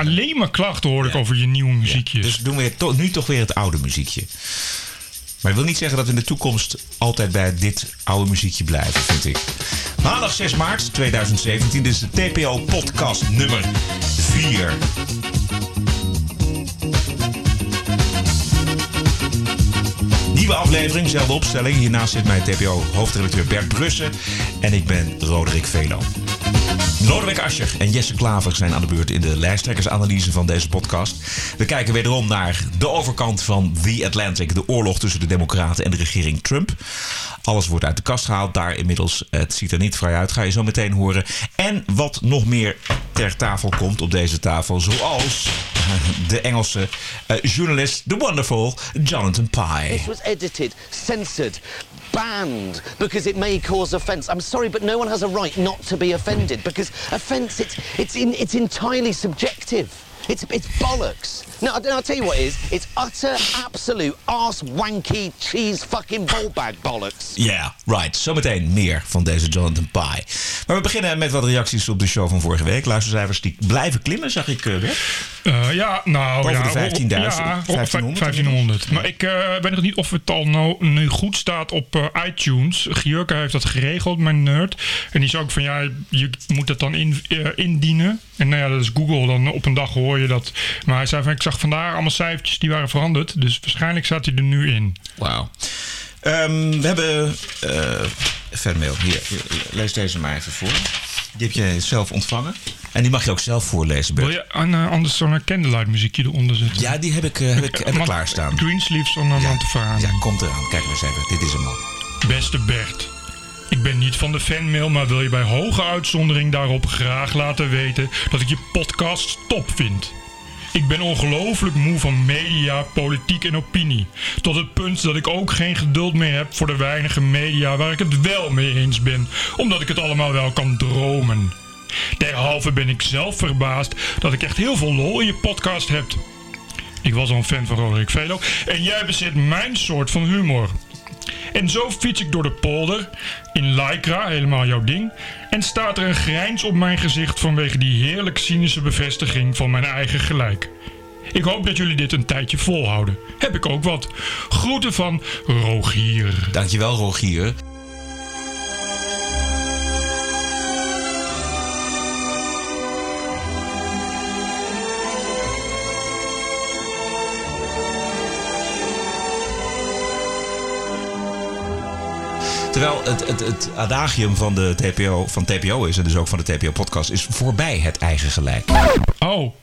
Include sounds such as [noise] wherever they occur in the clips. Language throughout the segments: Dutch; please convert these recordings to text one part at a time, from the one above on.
alleen maar klachten hoor ik over je nieuwe muziekjes. Dus doen we to- nu toch weer het oude muziekje. Maar dat wil niet zeggen dat we in de toekomst altijd bij dit oude muziekje blijven, vind ik. Maandag 6 maart 2017, dit is de TPO podcast nummer 4. Nieuwe aflevering, zelfde opstelling. Hiernaast zit mijn TPO-hoofdredacteur Bert Brussen. En ik ben Roderick Velo. Lodewijk Asscher en Jesse Klaver zijn aan de beurt in de lijsttrekkersanalyse van deze podcast. We kijken wederom naar de overkant van The Atlantic, de oorlog tussen de Democraten en de regering Trump. Alles wordt uit de kast gehaald daar inmiddels. Het ziet er niet vrij uit, ga je zo meteen horen. En wat nog meer ter tafel komt op deze tafel, zoals de Engelse eh, journalist, the wonderful Jonathan Pye. This was edited, censored, banned because it may cause offence. I'm sorry, but no one has a right not to be offended because offence it's it's in, it's entirely subjective. It's it's bollocks. No, I'll tell you what it is. It's utter, absolute, arse wanky, cheese fucking ballbag bollocks. Ja, right. Zometeen meer van deze Jonathan Pye. Maar we beginnen met wat reacties op de show van vorige week. Luistercijfers die blijven klimmen, zag ik. eh, Bert. Eh, ja, nou Boven ja, de 15.000, Ja, op 1500. 1500. Maar ik eh, weet nog niet of het al nou, nu goed staat op eh, iTunes. Gjurka heeft dat geregeld, mijn nerd. En die zei ook van ja, je moet dat dan in, indienen. En nou ja, dat is Google. Dan op een dag hoor je dat. Maar hij zei van ik zag vandaag allemaal cijfertjes die waren veranderd. Dus waarschijnlijk staat hij er nu in. Wauw. Ehm, we hebben fanmail. Hier, lees deze maar even voor. Die heb je zelf ontvangen. En die mag je ook zelf voorlezen, Bert. Wil je an- eh, anders zo'n candlelight muziekje eronder zetten? Ja, die heb ik, eh, heb ik, heb ik Man- klaarstaan. Greensleeves on a Montefano. Ja, komt eraan. Kijk maar eens even. Dit is hem al. Beste Bert. Ik ben niet van de fanmail, maar wil je bij hoge uitzondering daarop graag laten weten dat ik je podcast top vind. Ik ben ongelooflijk moe van media, politiek en opinie. Tot het punt dat ik ook geen geduld meer heb voor de weinige media waar ik het wel mee eens ben, omdat ik het allemaal wel kan dromen. Derhalve ben ik zelf verbaasd dat ik echt heel veel lol in je podcast heb. Ik was al een fan van Roderick Velo en jij bezit mijn soort van humor. En zo fiets ik door de polder, in Lycra, helemaal jouw ding. En staat er een grijns op mijn gezicht vanwege die heerlijk cynische bevestiging van mijn eigen gelijk. Ik hoop dat jullie dit een tijdje volhouden. Heb ik ook wat. Groeten van Rogier. Dankjewel, Rogier. Terwijl het, het, het adagium van de TPO, van TPO is, en dus ook van de TPO-podcast, is voorbij het eigen gelijk. Oh.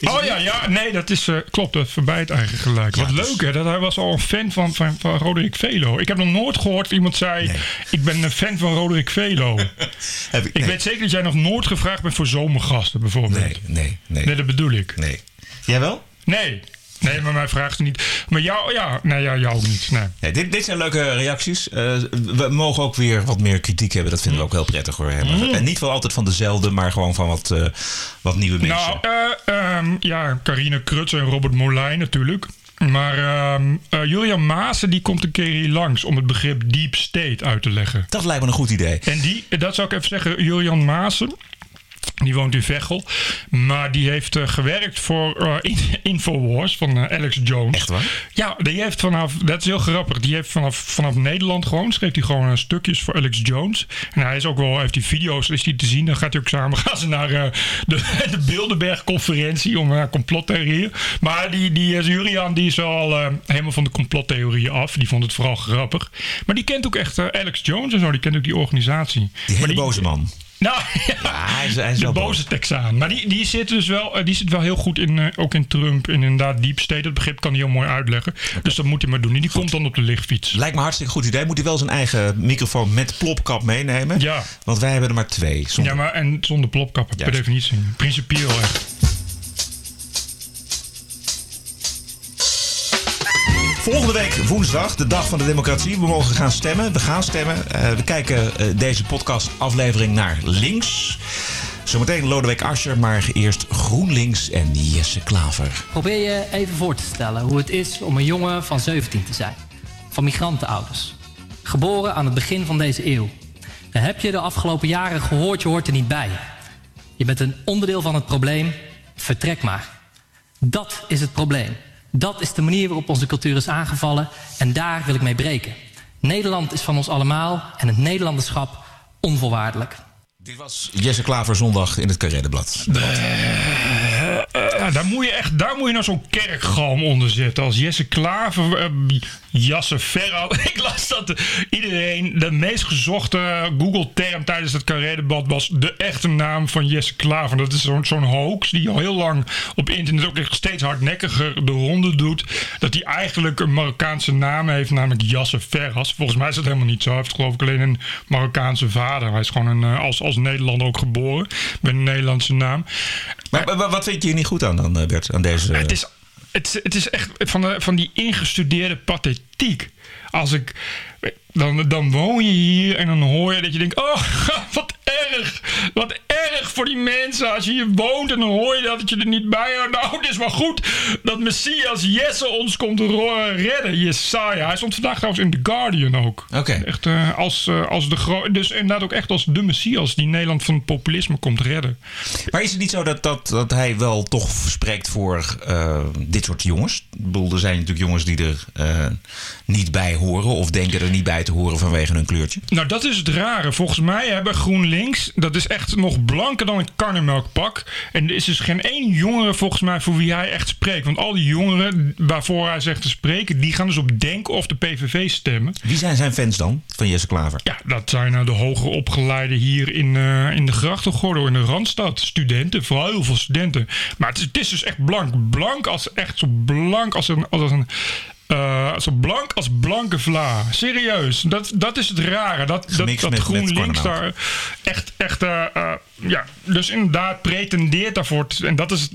Oh ja, ja, nee, dat is, eh, klopt, dat is voorbij het eigen gelijk. Wat dus- leuk hè, dat hij was al een fan van, van, van Roderick Velo. Ik heb nog nooit gehoord dat iemand zei, Nee. ik ben een fan van Roderick Velo. [laughs] Heb ik, Ik nee, weet zeker dat jij nog nooit gevraagd bent voor zomergasten bijvoorbeeld. nee, nee, nee, Nee, dat bedoel ik. nee. Jij wel? Nee. Nee, maar mij vraagt ze niet. Maar jou, ja, nee, ja, jou ook niet. Nee. Nee, dit, dit zijn leuke reacties. Eh, we mogen ook weer wat meer kritiek hebben. Dat vinden we ook heel prettig hoor. Maar- En niet wel altijd van dezelfde, maar gewoon van wat, eh, wat nieuwe mensen. Nou, eh, ehm, ja, Carine Kruts en Robert Molijn natuurlijk. Maar ehm, eh, Julian Maassen die komt een keer hier langs om het begrip deep state uit te leggen. dat lijkt me een goed idee. En die, dat zou ik even zeggen, Julian Maassen. Die woont in Veghel. Maar die heeft eh, gewerkt voor eh, In- [laughs] Infowars van eh, Alex Jones. Echt waar? Ja, die heeft vanaf, dat is heel grappig. Die heeft vanaf, vanaf Nederland gewoon, schreef hij gewoon stukjes voor Alex Jones. En hij is ook wel, heeft die video's, is die te zien. Dan gaat hij ook samen, [laughs] gaan ze naar de, [laughs] de Bilderberg-conferentie om uh, complottheorieën. Maar die, die Julian, die is al helemaal van de complottheorieën af. Die vond het vooral grappig. Maar die kent ook echt Alex Jones en zo. Die kent ook die organisatie. Die Maar hele boze man. Nou, ja. Hij is, hij is De boze Texaan. Maar die, die zit dus wel, eh, die zit wel heel goed in, eh, ook in Trump. En inderdaad, deep state, dat begrip kan hij heel mooi uitleggen. Dus dat moet hij maar doen. En die komt dan op de lichtfiets. Lijkt me hartstikke goed idee. Moet hij wel zijn eigen microfoon met plopkap meenemen? Ja. Want wij hebben er maar twee. Zonder... Ja, maar en zonder plopkappen, per definitie. Principieel echt. Volgende week woensdag, de dag van de democratie. We mogen gaan stemmen. We gaan stemmen. Eh, we kijken eh, deze podcastaflevering naar links. Zometeen Lodewijk Asscher, maar eerst GroenLinks en Jesse Klaver. Probeer je even voor te stellen hoe het is om een jongen van 17 te zijn. Van migrantenouders. Geboren aan het begin van deze eeuw. Heb je de afgelopen jaren gehoord, je hoort er niet bij. Je bent een onderdeel van het probleem vertrek maar. Dat is het probleem. Dat is de manier waarop onze cultuur is aangevallen en daar wil ik mee breken. Nederland is van ons allemaal en het Nederlanderschap onvoorwaardelijk. Dit was Jesse Klaver zondag in het Carré-blad. Uh, daar moet je echt, daar moet je nou zo'n kerkgalm onder zetten. Als Jesse Klaver, uh, Jasse Ferro. [laughs] Ik las dat iedereen, de meest gezochte Google-term tijdens het carré-debat was de echte naam van Jesse Klaver. Dat is zo'n hoax die al heel lang op internet ook echt steeds hardnekkiger de ronde doet. Dat hij eigenlijk een Marokkaanse naam heeft, namelijk Jasse Ferras. Volgens mij is dat helemaal niet zo. Hij heeft geloof ik alleen een Marokkaanse vader. Hij is gewoon een, als, als Nederlander ook geboren. Met een Nederlandse naam. Maar, maar wat vind je niet goed aan dan, Bert? Aan deze... Het is het, is echt van, van die ingestudeerde pathetiek. Als ik. Dan, dan woon je hier en dan hoor je dat je denkt: Oh, [laughs] wat erg. Wat erg voor die mensen. Als je hier woont en dan hoor je dat je er niet bij hoort. Nou, het is wel goed dat Messias Jesse ons komt redden. Jesaja. Hij stond vandaag trouwens in The Guardian ook. Oké. Echt uh, als, uh, als de grote. Dus inderdaad ook echt als de Messias die Nederland van het populisme komt redden. Maar is het niet zo dat, dat, dat hij wel toch spreekt voor uh, dit soort jongens? Ik bedoel, er zijn natuurlijk jongens die er niet bij horen of denken er niet bij te horen vanwege hun kleurtje. Nou, dat is het rare. Volgens mij hebben GroenLinks, dat is echt nog dan een karnemelkpak. En er is dus geen één jongere volgens mij voor wie hij echt spreekt. Want al die jongeren waarvoor hij zegt te spreken, die gaan dus op Denk of de PVV stemmen. Wie zijn zijn fans dan, van Jesse Klaver? Ja, dat zijn nou de hoger opgeleiden hier in, uh, in de grachtengordel, in de Randstad. Studenten, vooral heel veel studenten. Maar het is, het is dus echt blank. Blank als echt zo blank als een, als een uh, zo blank als blanke vla. Serieus. Dat, dat is het rare. Dat, dat, dat GroenLinks daar echt, echt uh, uh, ja, dus inderdaad pretendeert daarvoor. En dat, is,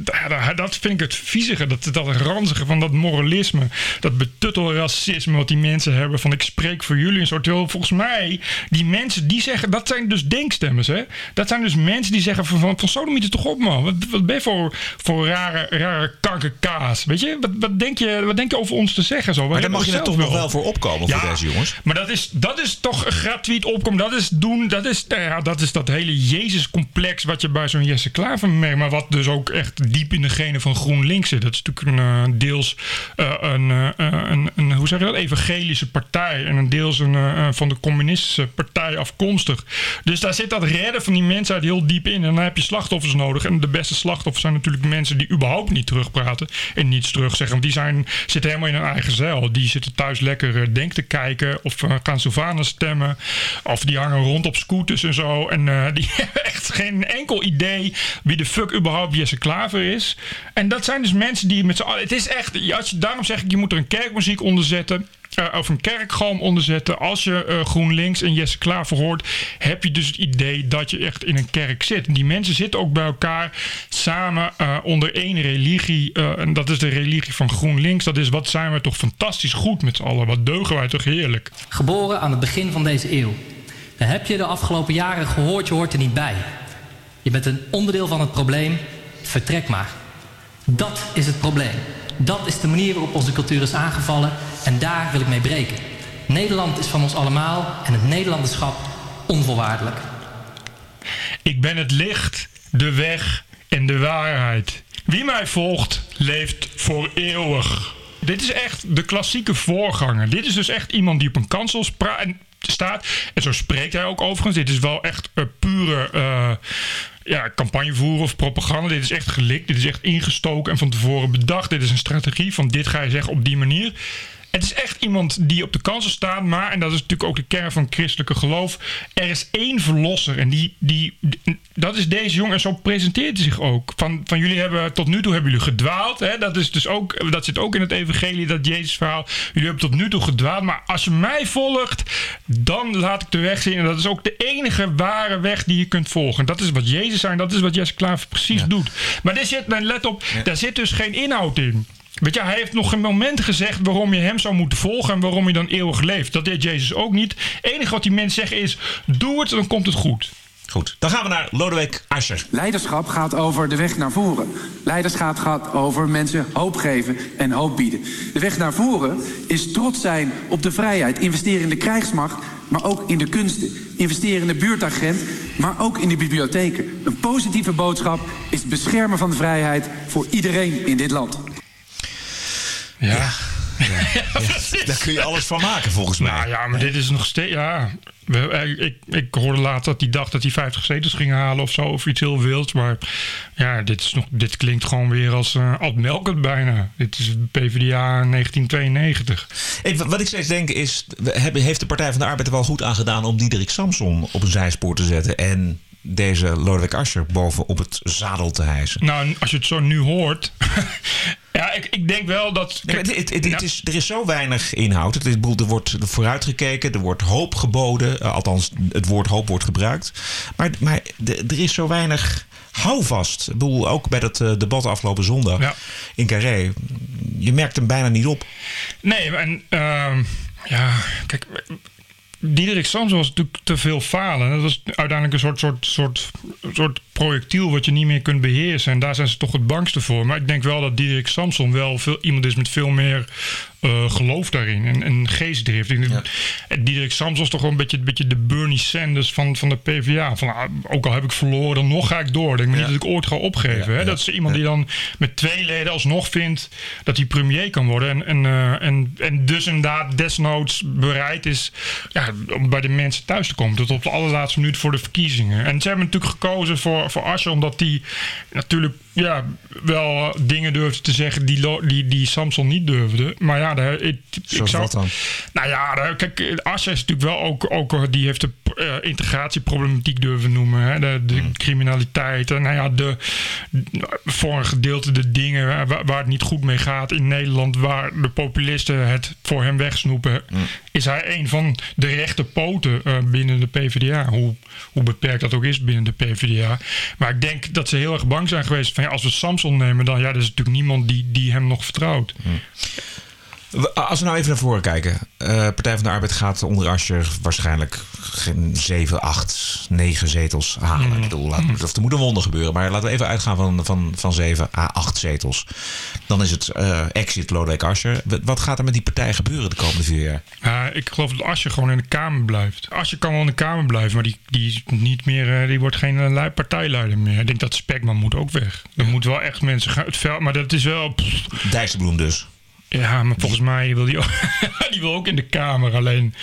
dat vind ik het viezige, dat, dat ranzige van dat moralisme. Dat betuttelracisme wat die mensen hebben. Van ik spreek voor jullie een soort. Volgens mij, die mensen die zeggen. Dat zijn dus denkstemmers, hè? Dat zijn dus mensen die zeggen van, van, van sodomieten toch op, man. Wat, wat ben je voor, voor rare, rare kankerkaas? Weet je? Wat, wat, denk je? wat denk je over ons te zeggen? Zo? Maar daar mag je er toch nog wel voor opkomen ja, voor deze jongens? Maar dat is, dat is toch gratuit opkomen. Dat is doen. Dat is, ja, dat, is dat hele Jezus complex wat je bij zo'n Jesse Klaver merkt. Maar wat dus ook echt diep in de genen van GroenLinks zit. Dat is natuurlijk een uh, deels uh, een, uh, een, een, hoe zeg je dat, evangelische partij. En een deels een, van de communistische partij afkomstig. Dus daar zit dat redden van die mensheid heel diep in. En dan heb je slachtoffers nodig. En de beste slachtoffers zijn natuurlijk mensen die überhaupt niet terugpraten. En niets terugzeggen. Want die zijn, zitten helemaal in hun eigen Die zitten thuis lekker denk te kijken. Of gaan Sylvana stemmen. Of die hangen rond op scooters en zo. En [laughs] die hebben echt geen enkel idee wie de fuck überhaupt Jesse Klaver is. En dat zijn dus mensen die met z'n allen... Het is echt... Als je, daarom zeg ik, je moet er een kerkmuziek onder zetten. Uh, of een kerkgalm onderzetten. Als je uh, GroenLinks en Jesse Klaver hoort, heb je dus het idee dat je echt in een kerk zit. Die mensen zitten ook bij elkaar samen uh, onder één religie. en dat is de religie van GroenLinks. Dat is wat zijn we toch fantastisch goed met z'n allen. Wat deugen wij toch heerlijk. Geboren aan het begin van deze eeuw. Dan heb je de afgelopen jaren gehoord, je hoort er niet bij. Je bent een onderdeel van het probleem. Vertrek maar. Dat is het probleem. Dat is de manier waarop onze cultuur is aangevallen en daar wil ik mee breken. Nederland is van ons allemaal en het Nederlanderschap onvoorwaardelijk. Ik ben het licht, de weg en de waarheid. Wie mij volgt, leeft voor eeuwig. Dit is echt de klassieke voorganger. Dit is dus echt iemand die op een kansel staat. En zo spreekt hij ook overigens. Dit is wel echt een pure uh, ja, campagne voeren of propaganda. Dit is echt gelikt. Dit is echt ingestoken en van tevoren bedacht. Dit is een strategie van dit ga je zeggen op die manier. Het is echt iemand die op de kansen staat. Maar, en dat is natuurlijk ook de kern van christelijke geloof. Er is één verlosser. En die, die, dat is deze jongen. En zo presenteert hij zich ook. Van, van jullie hebben tot nu toe hebben jullie gedwaald. Hè? Dat, is dus ook, dat zit ook in het evangelie, dat Jezus verhaal. Jullie hebben tot nu toe gedwaald. Maar als je mij volgt, dan laat ik de weg zien. En dat is ook de enige ware weg die je kunt volgen. Dat is wat Jezus zijn. Dat is wat Jesse Klaver precies ja. doet. Maar dit zit, let op, ja. daar zit dus geen inhoud in. Weet je, hij heeft nog een moment gezegd waarom je hem zou moeten volgen en waarom je dan eeuwig leeft. Dat deed Jezus ook niet. Het enige wat die mensen zeggen is: doe het, dan komt het goed. Goed, dan gaan we naar Lodewijk Asscher. Leiderschap gaat over de weg naar voren. Leiderschap gaat over mensen hoop geven en hoop bieden. De weg naar voren is trots zijn op de vrijheid, investeren in de krijgsmacht, maar ook in de kunsten. Investeer in de buurtagent, maar ook in de bibliotheken. Een positieve boodschap is het beschermen van de vrijheid voor iedereen in dit land. Ja. Daar kun je alles van maken, volgens mij. Nou ja, maar dit is nog steeds. Ja, we- eh, ik, ik hoorde later dat hij dacht dat hij 50 zetels ging halen of zo. Of iets heel wilds. Maar ja, dit, is nog, dit klinkt gewoon weer als uh, Ad Melkert bijna. Dit is PvdA 1992. Ik- wat ik steeds denk is, heeft de Partij van de Arbeid er wel goed aan gedaan om Diederik Samson op een zijspoor te zetten en deze Lodewijk Asscher boven op het zadel te hijsen? Nou, als je het zo nu hoort. [laughs] ja, ik, ik denk wel dat. Nee, maar het, is, er is zo weinig inhoud. Het is, er wordt vooruitgekeken, er wordt hoop geboden. Eh, althans, het woord hoop wordt gebruikt. Maar, maar de- er is zo weinig houvast. Ik bedoel, ook bij dat eh, debat afgelopen zondag Ja. in Carré. Je merkt hem bijna niet op. Nee, en ehm, ja, kijk. Diederik Samson was natuurlijk te veel falen. Dat was uiteindelijk een soort, soort, soort, soort projectiel wat je niet meer kunt beheersen. En daar zijn ze toch het bangste voor. Maar ik denk wel dat Diederik Samson wel veel, iemand is met veel meer eh, geloof daarin. En, en geestdrift. En Diederik is toch wel een beetje, een beetje de Bernie Sanders van, van de PvdA. Van, ah, ook al heb ik verloren, dan nog ga ik door. Denk maar niet dat ik ooit ga opgeven. hè? ja. Dat is iemand die dan met twee leden alsnog vindt dat hij premier kan worden. En, en, eh, en, en dus inderdaad desnoods bereid is ja, om bij de mensen thuis te komen. Tot op de allerlaatste minuut voor de verkiezingen. En ze hebben natuurlijk gekozen voor, voor Asscher omdat hij natuurlijk ja, wel dingen durfde te zeggen die, die, die Samson niet durfde. Maar ja, daar, ik, ik zou, wat dan? nou ja, daar- kijk, Asscher is natuurlijk wel ook, ook eh, die heeft de eh, integratieproblematiek durven noemen. Hè? De, de Hmm. criminaliteit. En nou ja, de, voor een gedeelte de dingen waar, waar het niet goed mee gaat in Nederland, waar de populisten het voor hem wegsnoepen, Hmm. is hij een van de rechte poten eh, binnen de PvdA. Hoe, hoe beperkt dat ook is binnen de PvdA. Maar ik denk dat ze heel erg bang zijn geweest van ja, als we Samson nemen, dan ja, er is natuurlijk niemand die, die hem nog vertrouwt. We- Als we nou even naar voren kijken. Eh, Partij van de Arbeid gaat onder Asscher waarschijnlijk geen 7, 8, 9 zetels halen. Ik bedoel, laat, of er moet een wonder gebeuren. Maar laten we even uitgaan van, van, van 7 à 8 zetels. Dan is het eh, exit Lodewijk Asscher. Wat- gaat er met die partij gebeuren de komende vier jaar? Ja, ik geloof dat Asje gewoon in de Kamer blijft. Asje kan wel in de Kamer blijven, maar die, die, is niet meer, eh, die wordt geen partijleider meer. Ik denk dat Spekman moet ook weg. Er moet wel echt mensen gaan. Het veld, maar dat is wel. pff, Dijsselbloem dus. Ja, maar volgens mij wil die ook, [laughs] die wil ook in de Kamer. Alleen,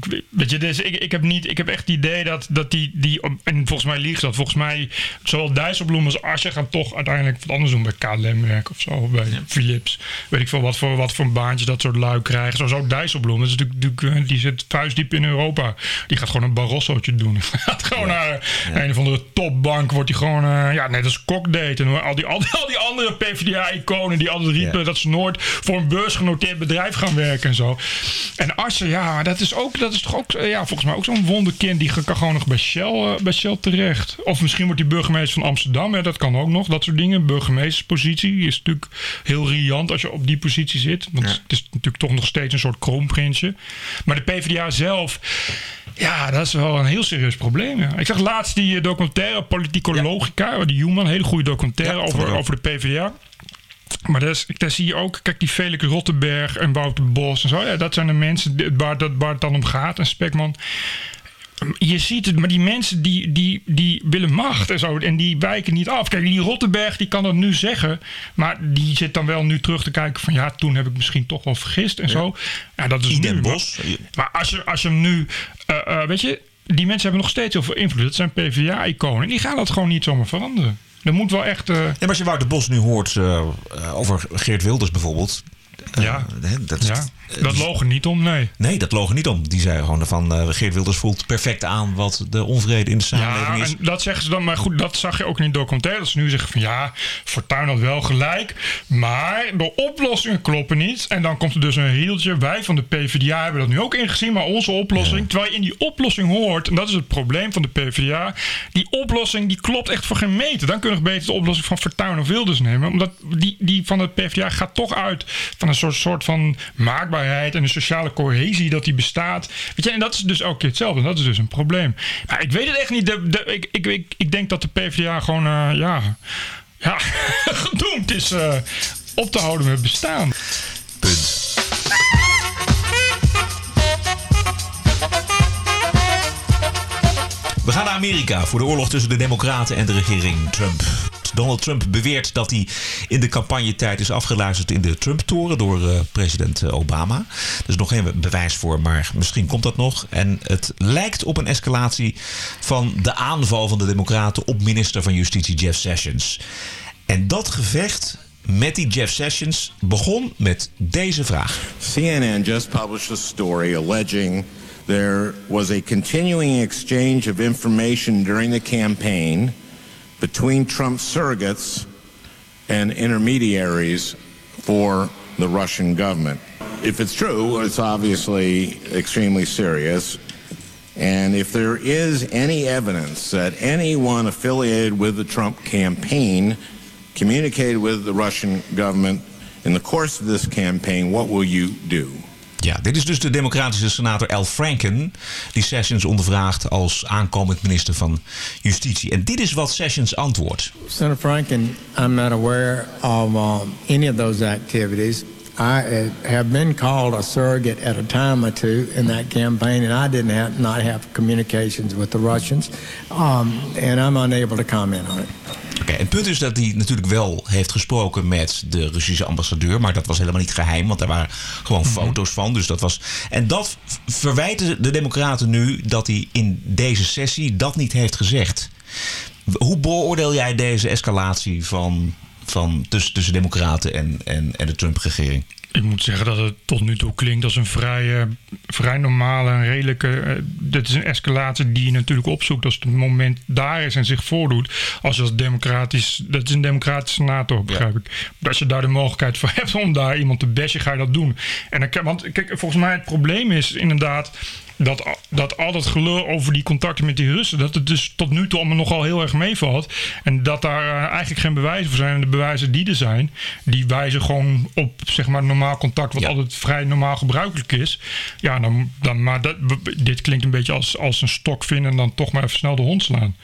ik, weet- je, dus ik, ik, heb niet, ik heb echt het idee dat, dat die, die. En volgens mij liegt dat. Volgens mij, zowel Dijsselbloem als Asje gaan toch uiteindelijk wat anders doen bij KLM werk of zo. Of bij Philips. Weet ik veel wat voor, wat voor baantjes dat soort lui krijgen. Zoals ook Dijsselbloem. Dat is natuurlijk, die zit vuistdiep in Europa. Die gaat gewoon een Barroso'tje doen. [laughs] Die gaat gewoon naar een of andere topbank. Wordt die gewoon, eh, ja, net als Kok deed. En al die, al die, al die andere PvdA-iconen die altijd riepen dat ze nooit voor een beursgenoteerd bedrijf gaan werken en zo. En Arsen, ja, dat is, ook, dat is toch ook, eh, ja, volgens mij ook zo'n wonderkind. Die kan gewoon nog bij Shell, eh, bij Shell terecht. Of misschien wordt hij burgemeester van Amsterdam. Hè, dat kan ook nog, dat soort dingen. Burgemeesterspositie is natuurlijk heel riant als je op die positie zit. Want het is natuurlijk toch nog steeds een soort kroonprinsje. Maar de PvdA zelf, ja, dat is wel een heel serieus probleem. Ja. Ik zag laatst die eh, documentaire Politicologica, die Human, een hele goede documentaire Ja, over, over de PvdA. Maar daar, zie je ook, kijk, die Felix Rottenberg en Wouter Bos en zo. Ja, dat zijn de mensen waar, dat, waar het dan om gaat. En Spekman. Je ziet het, maar die mensen die, die, die willen macht en zo. En die wijken niet af. Kijk, die Rottenberg die kan dat nu zeggen. Maar die zit dan wel nu terug te kijken van... Ja, toen heb ik misschien toch wel vergist en zo. Ja, dat is nu. maar- als je, als je hem nu, eh, eh, weet je, die mensen hebben nog steeds heel veel invloed. Dat zijn PvdA-iconen. Die gaan dat gewoon niet zomaar veranderen. Er moet wel echt. eh, Ja, maar als je Wouter Bos nu hoort eh, eh, over Geert Wilders bijvoorbeeld. Ja. hè, dat, ja, dat logen niet om, nee. Nee, dat loog er niet om. Die zei gewoon van eh, Geert Wilders voelt perfect aan wat de onvrede in de samenleving Ja, is. en dat zeggen ze dan. Maar goed, dat zag je ook in die documentaire. Dat ze nu zeggen van ja, Fortuyn had wel gelijk. Maar de oplossingen kloppen niet. En dan komt er dus een rieltje. Wij van de PvdA hebben dat nu ook ingezien. Maar onze oplossing, terwijl je in die oplossing hoort... en dat is het probleem van de PvdA... die oplossing die klopt echt voor geen meter. Dan kun je nog beter de oplossing van Fortuyn of Wilders nemen. Omdat die, die van de PvdA gaat toch uit... van een soort, soort van maakbaarheid... en een sociale cohesie dat die bestaat. Weet je, en dat is dus elke keer hetzelfde. En dat is dus een probleem. Maar ik weet het echt niet. De, de, ik, ik, ik, denk dat de PvdA gewoon... eh, ja, ja, [laughs] gedoemd is eh, op te houden met bestaan. Punt. We gaan naar Amerika voor de oorlog tussen de Democraten en de regering Trump. Donald Trump beweert dat hij in de campagnetijd is afgeluisterd in de Trump-toren door uh, president Obama. Er is nog geen bewijs voor, maar misschien komt dat nog. En het lijkt op een escalatie van de aanval van de Democraten op minister van Justitie Jeff Sessions. En dat gevecht met die Jeff Sessions begon met deze vraag. CNN just published a story alleging there was a continuing exchange of information during the campaign between Trump surrogates and intermediaries for the Russian government. If it's true, it's obviously extremely serious. And if there is any evidence that anyone affiliated with the Trump campaign communicated with the Russian government in the course of this campaign, what will you do? Ja, dit is dus de democratische senator Al Franken... die Sessions ondervraagt als aankomend minister van Justitie. En dit is wat Sessions antwoordt. Senator Franken, I'm not aware of um, any of those activities. I uh, have been called a surrogate at a time or two in that campaign, and I didn't have, not have communications with the Russians, um, and I'm unable to comment on it. Het punt is dat hij natuurlijk wel heeft gesproken met de Russische ambassadeur, maar dat was helemaal niet geheim, want er waren gewoon Mhm. foto's van. Dus dat was. En dat verwijten de Democraten nu dat hij in deze sessie dat niet heeft gezegd. Hoe beoordeel jij deze escalatie van, van tussen, tussen Democraten en, en, en de Trump-regering? Ik moet zeggen dat het tot nu toe klinkt als een vrij, vrij normale en redelijke. eh, dit is een escalatie die je natuurlijk opzoekt als het moment daar is en zich voordoet. Als je als democratisch. Dat is een democratische senator, begrijp ik. Als je daar de mogelijkheid voor [laughs] hebt om daar iemand te bashen, ga je dat doen. En dan, want kijk, volgens mij het probleem is inderdaad. Dat, dat al dat gelul over die contacten met die Russen, dat het dus tot nu toe allemaal nogal heel erg meevalt. En dat daar eh, eigenlijk geen bewijzen voor zijn. En de bewijzen die er zijn, die wijzen gewoon op zeg maar normaal contact, wat Ja. altijd vrij normaal gebruikelijk is. Ja, dan, dan, maar dat, dit klinkt een beetje als, als een stok vinden en dan toch maar even snel de hond slaan.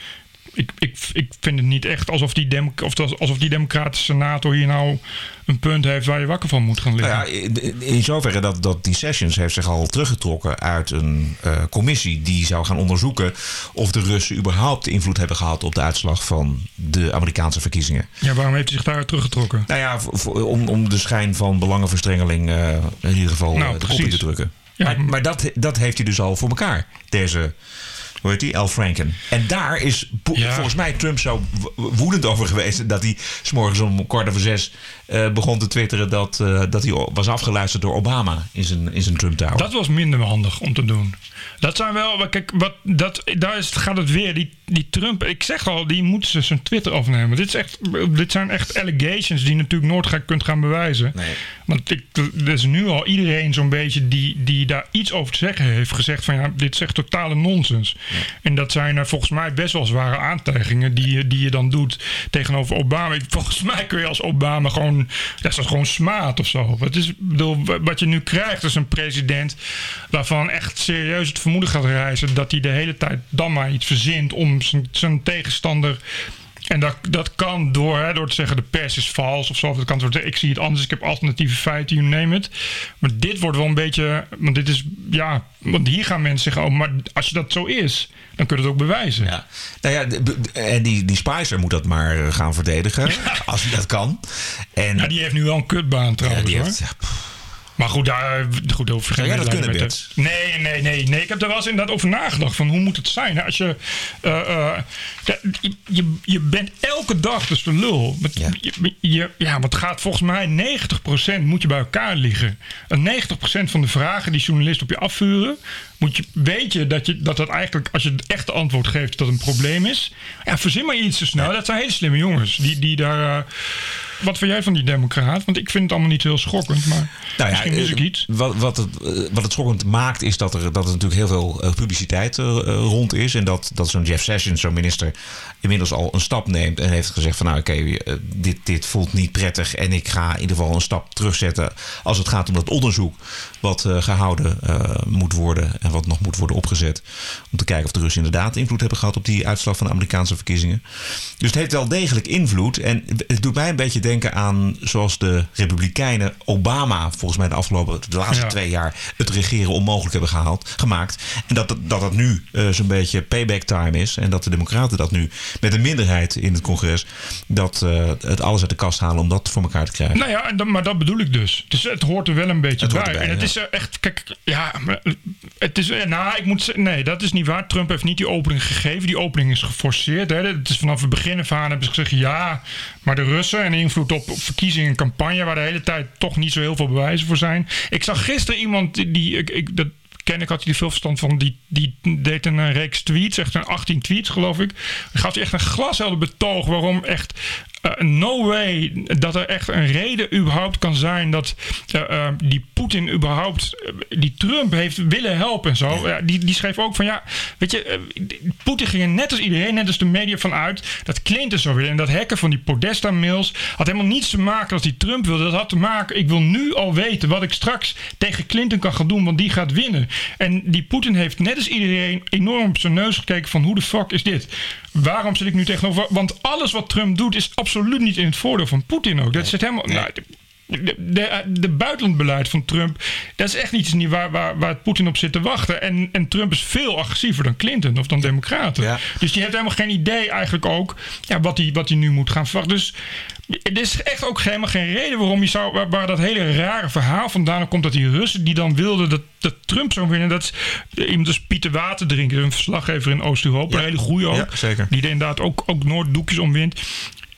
Ik, ik, ik vind het niet echt alsof die, of alsof die democratische senator hier nou een punt heeft waar je wakker van moet gaan liggen. Nou ja, in- zoverre dat, dat die Sessions heeft zich al teruggetrokken uit een eh, commissie die zou gaan onderzoeken of de Russen überhaupt invloed hebben gehad op de uitslag van de Amerikaanse verkiezingen. Ja, waarom heeft hij zich daar teruggetrokken? Nou ja, om, om de schijn van belangenverstrengeling eh, in ieder geval Nou, eh, de kop in te drukken. Ja, maar maar dat, dat heeft hij dus al voor elkaar, deze, hoe heet die, Al Franken. En daar is Ja. volgens mij Trump zo wo- woedend over geweest dat hij s'morgens om kwart over zes eh, begon te twitteren dat, eh, dat hij was afgeluisterd door Obama in zijn, in zijn Trump Tower. Dat was minder handig om te doen. Dat zijn wel, kijk, wat, dat, daar is, gaat het weer. Die, die Trump, ik zeg al, die moet ze zijn Twitter afnemen. Dit, is echt, dit zijn echt allegations die je natuurlijk nooit ga, kunt gaan bewijzen. Nee. Want ik, er is nu al iedereen zo'n beetje die, die daar iets over te zeggen heeft gezegd van ja, dit is echt totale nonsens. En dat zijn er volgens mij best wel zware aantijgingen die, je- die je dan doet tegenover Obama. Volgens mij kun je als Obama gewoon, dat is gewoon smaad of zo. Het is, bedoel, wat je nu krijgt is een president waarvan echt serieus het vermoeden gaat reizen dat hij de hele tijd dan maar iets verzint om zijn, zijn tegenstander en dat, dat kan door, hè, door te zeggen de pers is vals of zo. Of dat kan door, ik zie het anders, ik heb alternatieve feiten, you name it. Maar dit wordt wel een beetje, want dit is, ja, want hier gaan mensen zeggen, oh, maar als je dat zo is, dan kun je het ook bewijzen. Ja. Nou ja, en die, die Spicer moet dat maar eh, gaan verdedigen, als hij dat kan. En Ja, die heeft nu wel een kutbaan ja, trouwens die hoor. heeft, ja, Maar goed, daar, goed over Zou jij dat kunnen, met de- Nee, nee, nee, nee. Ik heb er wel eens inderdaad over nagedacht. Van hoe moet het zijn? hè? Als je, eh, eh, je, je, je bent elke dag dus de lul. Met, Ja. je, je, ja, want het gaat volgens mij 90% moet je bij elkaar liggen. En 90% van de vragen die journalisten op je afvuren, moet je, weet je dat, je dat dat eigenlijk, als je het echte antwoord geeft, dat een probleem is. Ja, verzin maar iets te snel. Dat zijn hele slimme jongens die, die daar. eh, wat vind jij van die democraat? Want ik vind het allemaal niet heel schokkend, maar Nou ja, misschien mis ik eh, iets. Wat, wat, het, eh, wat het schokkend maakt is dat er, dat er natuurlijk heel veel eh, publiciteit rond is. En dat, dat zo'n Jeff Sessions, zo'n minister, inmiddels al een stap neemt. En heeft gezegd van nou oké, dit, dit voelt niet prettig. En ik ga in ieder geval een stap terugzetten als het gaat om dat onderzoek. Wat eh, gehouden eh, moet worden en wat nog moet worden opgezet. Om te kijken of de Russen inderdaad invloed hebben gehad op die uitslag van de Amerikaanse verkiezingen. Dus het heeft wel degelijk invloed. En het doet mij een beetje denken aan zoals de Republikeinen Obama volgens mij de afgelopen de laatste Ja. twee jaar het regeren onmogelijk hebben gehaald, gemaakt. En dat, dat dat nu eh, zo'n beetje payback time is. En dat de Democraten dat nu met een minderheid in het congres dat het alles uit de kast halen om dat voor elkaar te krijgen. Nou ja, en maar dat bedoel ik dus. Dus het hoort er wel een beetje bij. en het ja. is echt, kijk, ja, het is, nou, ik moet nee, dat is niet waar. Trump heeft niet die opening gegeven. Die opening is geforceerd. Hè. Het is vanaf het begin af aan hebben ze gezegd, ja, maar de Russen en invloed op, verkiezingen en campagne, waar de hele tijd toch niet zo heel veel bewijzen voor zijn. Ik zag gisteren iemand die ik, ik, dat ken ik, had hij er veel verstand van, die, die deed een eh, reeks tweets, echt een 18 tweets geloof ik. Dan gaf hij echt een glashelder betoog waarom echt eh, no way dat er echt een reden überhaupt kan zijn dat eh, die Poetin überhaupt die Trump heeft willen helpen en zo. Ja, die, die schreef ook van ja, weet je, Poetin ging er net als iedereen, net als de media van uit dat Clinton zo willen. En dat hacken van die Podesta-mails had helemaal niets te maken als die Trump wilde. Dat had te maken, ik wil nu al weten wat ik straks tegen Clinton kan gaan doen, want die gaat winnen. En die Poetin heeft net als iedereen enorm op zijn neus gekeken van hoe de fuck is dit? Waarom zit ik nu tegenover? Want alles wat Trump doet is absoluut niet in het voordeel van Poetin ook. Dat zit helemaal... Nou, de, de, buitenlandbeleid van Trump, dat is echt iets niet waar, waar, waar Poetin op zit te wachten. En, en Trump is veel agressiever dan Clinton of dan Democraten. Ja. Dus die heeft helemaal geen idee eigenlijk ook ja, wat hij wat nu moet gaan verwachten. Dus er is echt ook helemaal geen reden waarom je zou, waar, waar dat hele rare verhaal vandaan komt dat die Russen die dan wilden dat, dat Trump zou winnen. Dat is iemand als Pieter Waterdrinker, een verslaggever in Oost-Europa, Ja. een hele goeie ook. Ja, zeker. Die er inderdaad ook, ook Noorddoekjes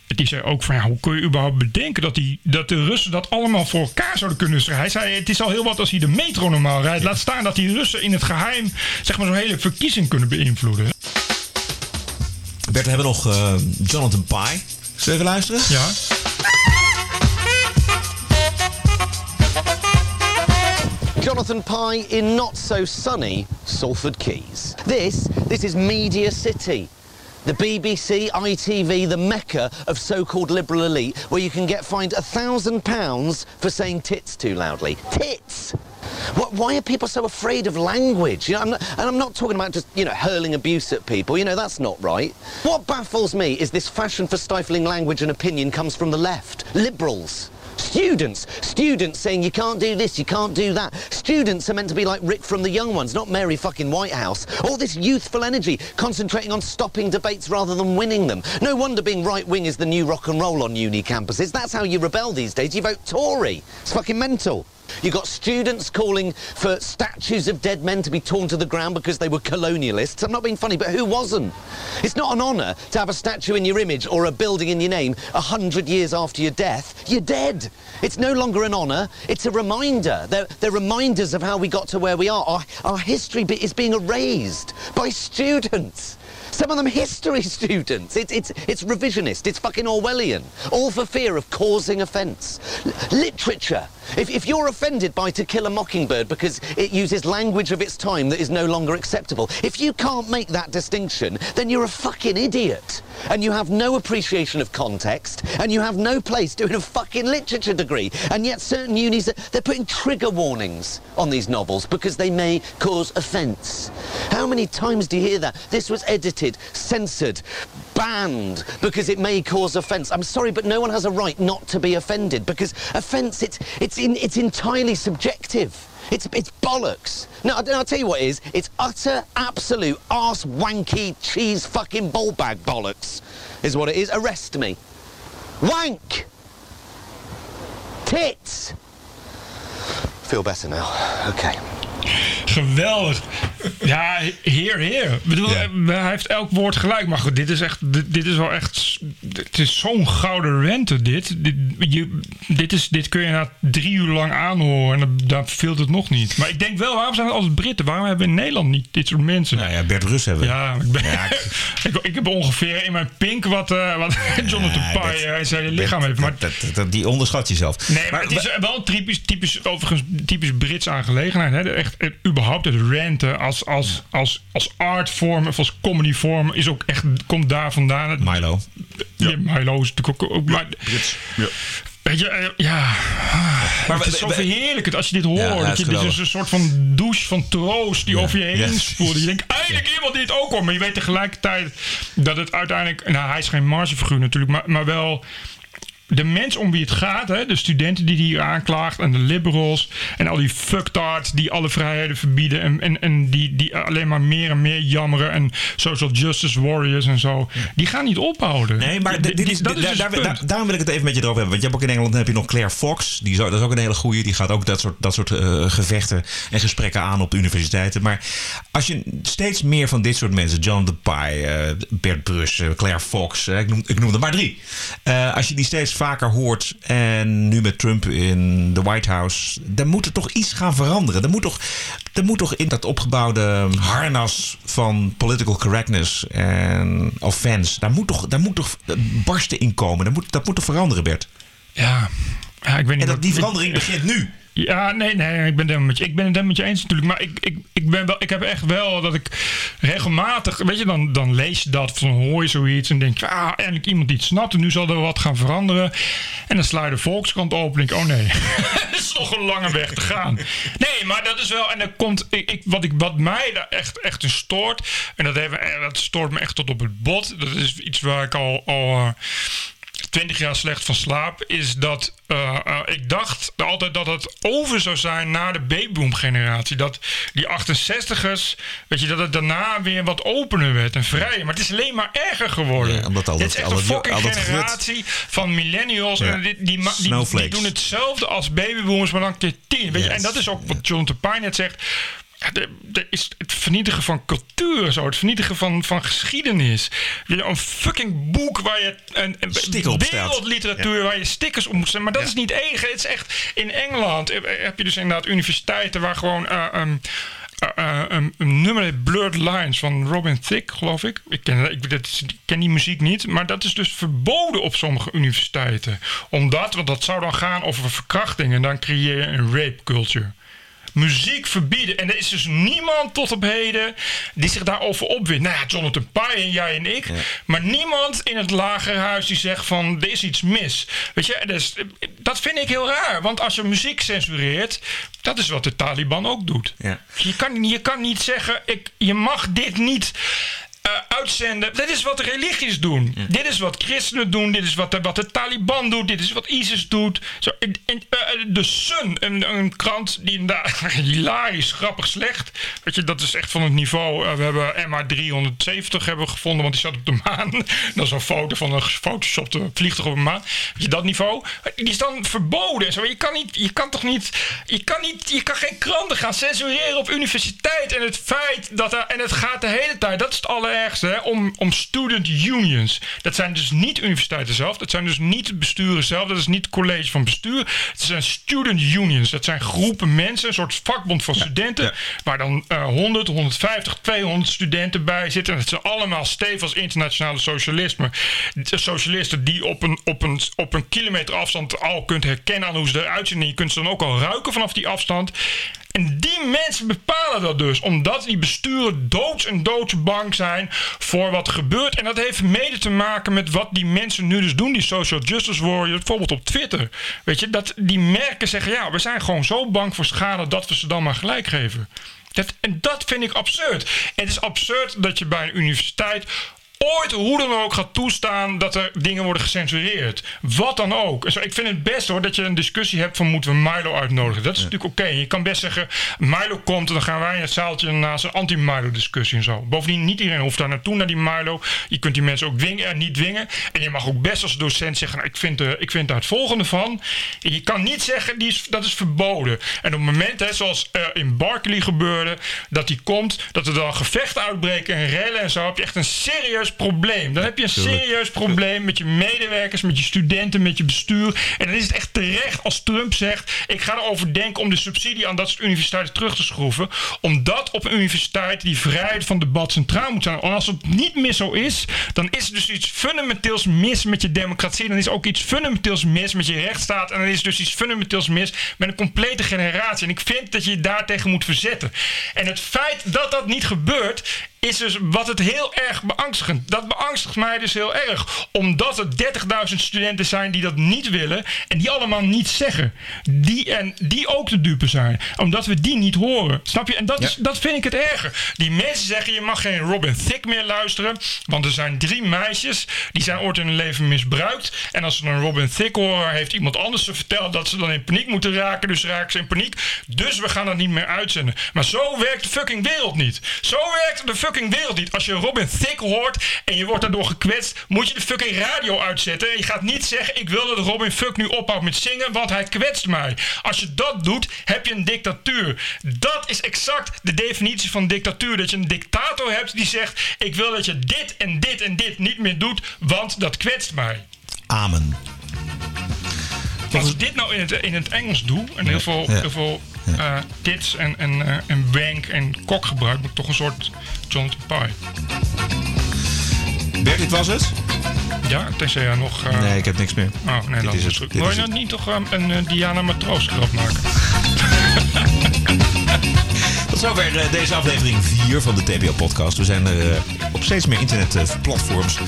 Die zei ook van ja, hoe kun je überhaupt bedenken dat, die, dat de Russen dat allemaal voor elkaar zouden kunnen stellen. Hij zei het is al heel wat als hij de metro normaal rijdt. Laat staan dat die Russen in het geheim zeg maar zo'n hele verkiezing kunnen beïnvloeden. Bert, we hebben nog eh, Jonathan Pye. Zullen we even luisteren? Ja. Jonathan Pye in not so sunny Salford Keys. This, this is Media City. The BBC, ITV, the mecca of so-called liberal elite, where you can get fined a thousand pounds for saying tits too loudly. Tits! What, why are people so afraid of language? You know, I'm not, and I'm not talking about just, you know, hurling abuse at people. You know, that's not right. What baffles me is this fashion for stifling language and opinion comes from the left. Liberals. Students, students saying you can't do this, you can't do that. Students are meant to be like Rick from the Young Ones, not Mary fucking Whitehouse. All this youthful energy, concentrating on stopping debates rather than winning them. No wonder being right wing is the new rock and roll on uni campuses. That's how you rebel these days. You vote Tory. It's fucking mental. You've got students calling for statues of dead men to be torn to the ground because they were colonialists. I'm not being funny, but who wasn't? It's not an honour to have a statue in your image or a building in your name a hundred years after your death. You're dead. It's no longer an honour. It's a reminder. They're, they're reminders of how we got to where we are. Our, our history is being erased by students. Some of them history [laughs] students. It's, it's, it's revisionist. It's fucking Orwellian. All for fear of causing offence. Literature. If, if you're offended by To Kill a Mockingbird because it uses language of its time that is no longer acceptable, if you can't make that distinction, then you're a fucking idiot. And you have no appreciation of context, and you have no place doing a fucking literature degree. And yet certain unis, they're putting trigger warnings on these novels because they may cause offence. How many times do you hear that? This was edited, censored, banned because it may cause offence. I'm sorry, but no one has a right not to be offended because offence, it's, it's, in, it's entirely subjective. It's, it's bollocks. No, I'll tell you what it is. It's utter, absolute, arse wanky, cheese fucking ball bag bollocks, is what it is. Arrest me. Wank! Tits! Feel better now. Okay. Geweldig. Ja, heer, heer. Ik bedoel, Ja. eh, hij heeft elk woord gelijk. Maar goed, dit is echt, dit, dit is wel echt, het is zo'n gouden rente dit. Dit, je, dit, is, dit kun je na drie uur lang aanhoren en dan, dan veelt het nog niet. Maar ik denk wel, waarom zijn het altijd Britten? Waarom hebben we in Nederland niet dit soort mensen? Nou ja, Bert Rus hebben we. Ja, ik, ben, Ja, [laughs] ik, ik heb ongeveer in mijn pink wat, eh wat Jonathan Ja, [laughs] Pye eh, zijn Bert, lichaam heeft. Maar dat, dat- dat- die onderschat jezelf. Nee, maar, het is wel typisch, typisch, overigens typisch Brits aangelegenheid. Hè? Echt, überhaupt het ranten als, als, als, als artvorm of als comedyvorm is ook echt, komt daar vandaan. Milo. ja. Milo is natuurlijk ook... ook maar, Weet je, eh, ja. Maar het is zo verheerlijkend als je dit hoort. Ja, ja, dat het je, is dit is geweldig. een soort van douche van troost die over je heen Ja. spoelt. Je denkt, eindelijk iemand die het ook hoort. Maar je weet tegelijkertijd dat het uiteindelijk... Nou, hij is geen margefiguur natuurlijk, maar, maar wel... de mens om wie het gaat, hè, de studenten die die hier aanklaagt en de liberals en al die fucktards die alle vrijheden verbieden en, en, en die, die alleen maar meer en meer jammeren en social justice warriors en zo, die gaan niet ophouden. Nee, maar dit is, dat is daar, dus daar- daar- daarom wil ik het even met je erover hebben. Want je hebt ook in Engeland heb je nog Claire Fox. Die is, ook- dat is ook een hele goeie. Die gaat ook dat soort, dat soort eh, gevechten en gesprekken aan op de universiteiten. Maar als je steeds meer van dit soort mensen, John de eh, Bert Brus, Claire Fox, eh, ik, noem, ik noem er maar drie. Als je die steeds vaker hoort en nu met Trump in de White House, dan moet er toch iets gaan veranderen. Er moet toch, er moet toch in dat opgebouwde harnas van political correctness en offense, daar moet toch, daar moet toch barsten in komen. Dat moet, dat moet toch veranderen, Bert? Ja. ja, ik weet niet. En dat wat- die ik- verandering begint nu. Ja, nee, nee, ik ben het met je, ik ben met je eens natuurlijk. Maar ik, ik, ik, ben wel, ik heb echt wel dat ik regelmatig, weet je, dan, dan lees je dat, van hoor je zoiets en denk je, ah, eindelijk iemand die het snapt en nu zal er wat gaan veranderen. En dan sla je de Volkskrant open en denk oh nee, [laughs] het is nog een lange weg te gaan. Nee, maar dat is wel, en dan komt, ik, ik, wat, ik, wat mij daar echt, echt stoort, en dat, heeft, dat stoort me echt tot op het bot, dat is iets waar ik al, al eh, 20 jaar slecht van slaap, is dat eh, eh, ik dacht altijd dat het over zou zijn na de babyboom-generatie. Dat die 68ers, weet je, dat het daarna weer wat opener werd en vrijer. Maar het is alleen maar erger geworden. Ja, omdat al Dit is echt al een fucking generatie van millennials. Ja. En die, die, die, doen hetzelfde als babyboomers, maar dan keer tien. Weet je? Yes. En dat is ook wat John Pine net zegt. De, de is het vernietigen van cultuur, zo, het vernietigen van, van geschiedenis. Een fucking boek waar je een, een wereldliteratuur waar je stickers op moet zetten. Maar dat is niet enig. Het is echt in Engeland eh, heb je dus inderdaad universiteiten waar gewoon eh, um, eh, eh, een, een nummer heet Blurred Lines van Robin Thicke, geloof ik. Ik ken, ik, dat is- ik ken die muziek niet, maar dat is dus verboden op sommige universiteiten. Omdat, want dat zou dan gaan over verkrachting en dan creëer je een rape culture muziek verbieden. En er is dus niemand tot op heden die zich daarover opwindt. Nou ja, Jonathan Pye en jij en ik. Maar niemand in het lagerhuis die zegt van er is iets mis. Weet je, dus, dat vind ik heel raar. Want als je muziek censureert, dat is wat de Taliban ook doet. Ja. Je, kan, je kan niet zeggen, ik, je mag dit niet eh, uitzenden. Dit is wat religies doen. Dit is wat christenen doen. Dit is wat de, wat de Taliban doet. Dit is wat ISIS doet. Zo, eh, de Sun, een, een krant die inderdaad [laughs] hilarisch, grappig, slecht. Weet je, dat is echt van het niveau. eh, we hebben MH370 hebben we gevonden, want die zat op de maan. [laughs] dat is een foto van een gefotoshopte vliegtuig op de maan. Weet je, dat niveau. Die is dan verboden. en Zo. Je, kan niet, je kan toch niet. Je kan, niet, je kan geen kranten gaan censureren op universiteit. En het feit dat er. En het gaat de hele tijd. Dat is het allerergste. Hè, om, om student unions. Dat zijn dus niet universiteiten zelf. Dat zijn dus niet het besturen zelf. Dat is niet het college van bestuur. Het zijn student unions. Dat zijn groepen mensen. Een soort vakbond van studenten. ja. Waar dan eh 100, 150, 200 studenten bij zitten. En het zijn allemaal stevig als internationale socialisme. De Socialisten die op een, op, een, op een kilometer afstand al kunt herkennen aan hoe ze eruit zien. En je kunt ze dan ook al ruiken vanaf die afstand. En die mensen bepalen dat dus. Omdat die besturen doods en doodsbang zijn voor wat gebeurt. En dat heeft mede te maken met wat die mensen nu dus doen. Die social justice warriors. Bijvoorbeeld op Twitter. Weet je, dat die merken zeggen... Ja, we zijn gewoon zo bang voor schade dat we ze dan maar gelijk geven. Dat, en dat vind ik absurd. Het is absurd dat je bij een universiteit ooit hoe dan ook gaat toestaan dat er dingen worden gecensureerd. Wat dan ook. Zo, ik vind het best hoor dat je een discussie hebt van moeten we Milo uitnodigen. Dat is natuurlijk oké. Je kan best zeggen Milo komt en dan gaan wij in het zaaltje naast een anti-Milo discussie en zo. Bovendien niet iedereen hoeft daar naartoe naar die Milo. Je kunt die mensen ook dwingen en niet dwingen. En je mag ook best als docent zeggen nou, ik, vind, eh, ik vind daar het volgende van. En je kan niet zeggen die is, dat is verboden. En op het moment hè, zoals eh, in Barkley gebeurde dat die komt dat er dan gevechten uitbreken en rellen en zo heb je echt een serieus probleem. Dan heb je een serieus probleem met je medewerkers, met je studenten, met je bestuur. En dan is het echt terecht als Trump zegt: Ik ga erover denken om de subsidie aan dat soort universiteiten terug te schroeven. Omdat op een universiteit die vrijheid van debat centraal moet zijn. En als het niet meer zo is, dan is er dus iets fundamenteels mis met je democratie. Dan is er ook iets fundamenteels mis met je rechtsstaat. En dan is er dus iets fundamenteels mis met een complete generatie. En ik vind dat je je daartegen moet verzetten. En het feit dat dat niet gebeurt, is dus wat het heel erg beangstigend. Dat beangstigt mij dus heel erg. Omdat er 30.000 studenten zijn die dat niet willen. En die allemaal niet zeggen. Die, en die ook de dupe zijn. Omdat we die niet horen. Snap je? En dat, is, dat vind ik het erger. Die mensen zeggen je mag geen Robin Thicke meer luisteren. Want er zijn drie meisjes. Die zijn ooit in hun leven misbruikt. En als ze een Robin Thicke horen. Heeft iemand anders ze verteld dat ze dan in paniek moeten raken. Dus raken ze in paniek. Dus we gaan dat niet meer uitzenden. Maar zo werkt de fucking wereld niet. Zo werkt de fucking wereld niet. Als je Robin Thicke hoort en je wordt daardoor gekwetst, moet je de fucking radio uitzetten. En je gaat niet zeggen: Ik wil dat Robin Fuck nu ophoudt met zingen, want hij kwetst mij. Als je dat doet, heb je een dictatuur. Dat is exact de definitie van dictatuur. Dat je een dictator hebt die zegt: Ik wil dat je dit en dit en dit niet meer doet, want dat kwetst mij. Amen. Als ik dit nou in het, in het Engels doe en heel veel, Ja. heel veel eh, tits en, en, eh, en wank en kok gebruik, moet ik toch een soort Jonathan Pie. Bert, dit was het? Ja, tenzij jij nog. eh, Nee, ik heb niks meer. Oh, nee, Dit dan is het, Wil je nou niet toch eh, een Diana Matroos grap maken? [laughs] Tot zover eh, deze aflevering 4 van de TPO-podcast. We zijn er eh, op steeds meer internetplatforms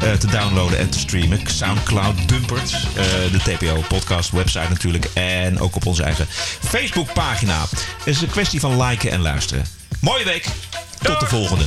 eh, te downloaden en te streamen. Soundcloud, Dumpert, de TPO-podcast website natuurlijk. En ook op onze eigen Facebook-pagina. Het is een kwestie van liken en luisteren. Mooie week. Tot de volgende.